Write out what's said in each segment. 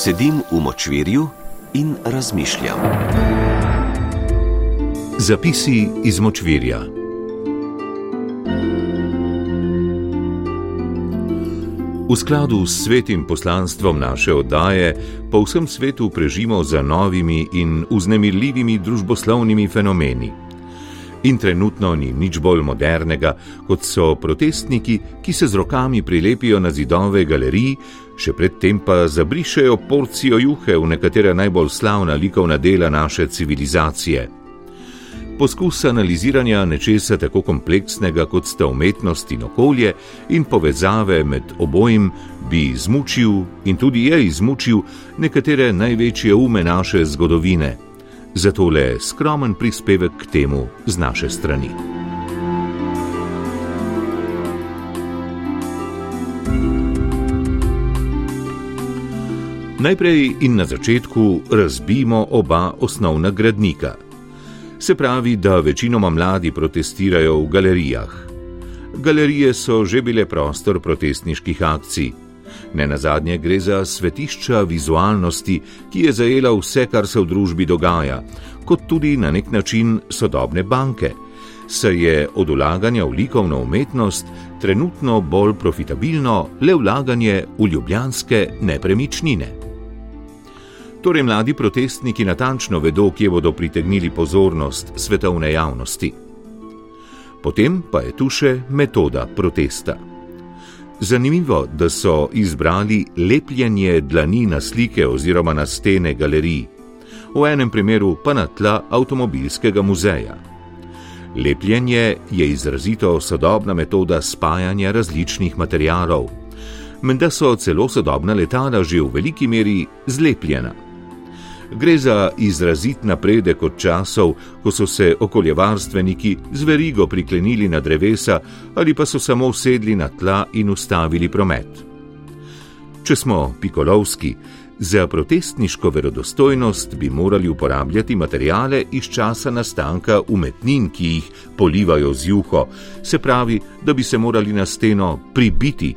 Sedim v močvirju in razmišljam. Zapisi iz močvirja. V skladu s svetim poslanstvom naše oddaje po vsem svetu prežimo za novimi in uznemirljivimi družboslovnimi fenomeni. In trenutno ni nič bolj modernega, kot so protestniki, ki se z rokami prilepijo na zidove galerij, še predtem pa zabrišejo porcijo juhe v nekatera najbolj slavna likovna dela naše civilizacije. Poskus analiziranja nečesa tako kompleksnega kot sta umetnost in okolje in povezave med obojim bi izmučil in tudi je izmučil nekatere največje ume naše zgodovine zato le skromen prispevek k temu z naše strani. Najprej in na začetku razbimo oba osnovna gradnika. Se pravi, da večinoma mladi protestirajo v galerijah. Galerije so že bile prostor protestniških akcij. Ne na zadnje gre za svetišča vizualnosti, ki je zajela vse, kar se v družbi dogaja, kot tudi na nek način sodobne banke. Se je od ulaganja v likovno umetnost trenutno bolj profitabilno le vlaganje v ljubljanske nepremičnine. Torej, mladi protestniki natančno vedo, kje bodo pritegnili pozornost svetovne javnosti. Potem pa je tu še metoda protesta. Zanimivo, da so izbrali lepljenje dlani na slike oziroma na stene galerij, v enem primeru pa na tla avtomobilskega muzeja. Lepljenje je izrazito sodobna metoda spajanja različnih materialov. Menda so celo sodobna letala že v veliki meri zlepljena. Gre za izrazit napredek od časov, ko so se okoljevarstveniki z verigo priklenili na drevesa ali pa so samo sedli na tla in ustavili promet. Če smo pikolovski, za protestniško verodostojnost bi morali uporabljati materijale iz časa nastanka umetnin, ki jih polivajo z juho, se pravi, da bi se morali na steno pribiti,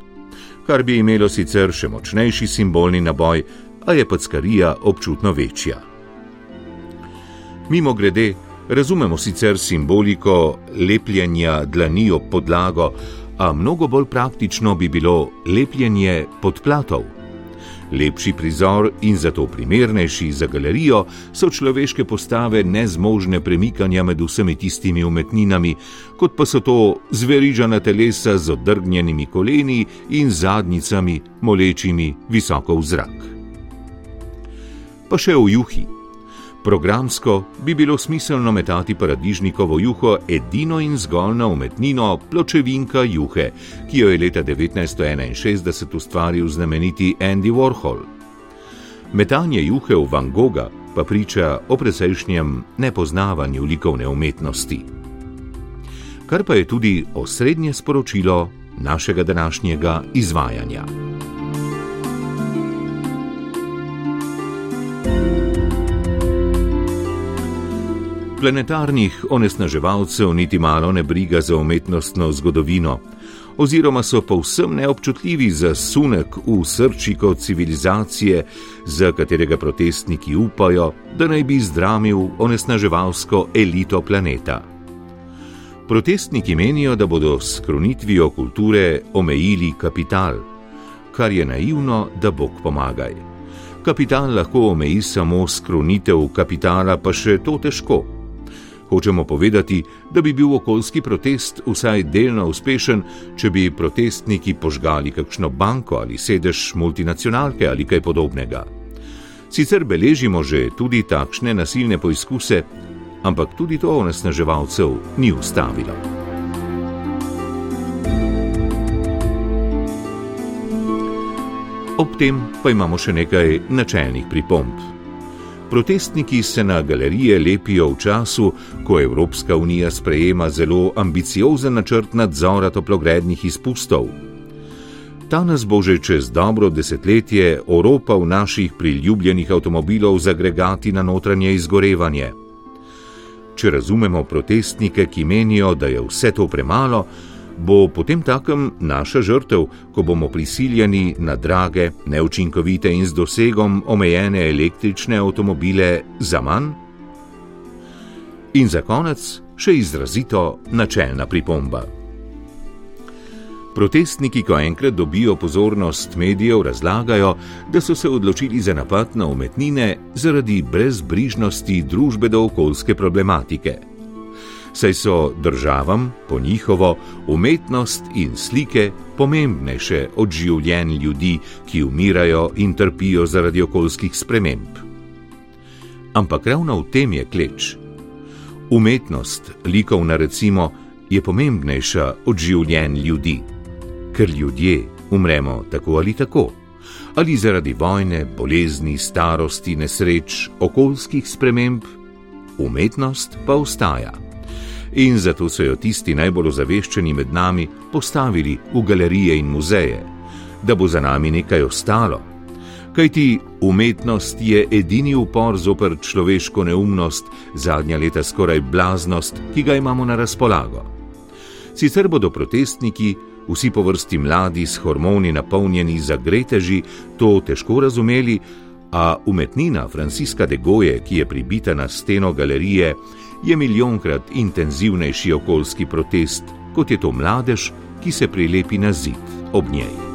kar bi imelo sicer še močnejši simbolni naboj, a je packarija občutno večja. Mimo grede, razumemo sicer simboliko lepljenja dlani ob podlago, a mnogo bolj praktično bi bilo lepljenje podplatov. Lepši prizor in zato primernejši za galerijo so človeške postave nezmožne premikanja med vsemi tistimi umetninami, kot pa so to zverižana telesa z odrgnjenimi koleni in zadnicami, molečimi visoko v zrak pa še v juhi. Programsko bi bilo smiselno metati paradižnikovo juho edino in zgolj na umetnino pločevinka juhe, ki jo je leta 1961 ustvaril znameniti Andy Warhol. Metanje juhe v Van Gogha pa priča o precejšnjem nepoznavanju likovne umetnosti. Kar pa je tudi osrednje sporočilo našega današnjega izvajanja. Planetarnih onesnaževalcev niti malo ne briga za umetnostno zgodovino, oziroma so povsem neobčutljivi za sunek v srčiko civilizacije, za katerega protestniki upajo, da naj bi zdramil onesnaževalsko elito planeta. Protestniki menijo, da bodo s kronitvijo kulture omejili kapital, kar je naivno, da Bog pomagaj. Kapital lahko omeji samo skronitev kapitala, pa še to težko. Hočemo povedati, da bi bil okoljski protest vsaj delno uspešen, če bi protestniki požgali kakšno banko ali sedež multinacionalke ali kaj podobnega. Sicer beležimo že tudi takšne nasilne poizkuse, ampak tudi to onesnaževalcev ni ustavilo. Ob tem pa imamo še nekaj načelnih pripomb. Protestniki se na galerije lepijo v času, ko Evropska unija sprejema zelo ambiciozen načrt nadzora toplogrednih izpustov. Ta nas bo že čez dobro desetletje oropal naših priljubljenih avtomobilov z agregati na notranje izgorevanje. Če razumemo protestnike, ki menijo, da je vse to premalo, bo potem takem naša žrtev, ko bomo prisiljeni na drage, neučinkovite in z dosegom omejene električne avtomobile za manj? In za konec še izrazito načelna pripomba. Protestniki, ko enkrat dobijo pozornost medijev, razlagajo, da so se odločili za napad na umetnine zaradi brezbrižnosti družbe do okoljske problematike saj so državam, po njihovo, umetnost in slike pomembnejše od življenj ljudi, ki umirajo in trpijo zaradi okoljskih sprememb. Ampak ravno v tem je kleč. Umetnost, likovna recimo, je pomembnejša od življenj ljudi, ker ljudje umremo tako ali tako. Ali zaradi vojne, bolezni, starosti, nesreč, okoljskih sprememb, umetnost pa ostaja in zato so jo tisti najbolj ozaveščeni med nami postavili v galerije in muzeje, da bo za nami nekaj ostalo. Kajti umetnost je edini upor zoper človeško neumnost, zadnja leta skoraj blaznost, ki ga imamo na razpolago. Sicer bodo protestniki, vsi po vrsti mladi s hormoni napolnjeni zagreteži, to težko razumeli, a umetnina Franciska de Goje, ki je pribita na steno galerije, je milijonkrat intenzivnejši okoljski protest, kot je to mladež, ki se prilepi na zid ob njej.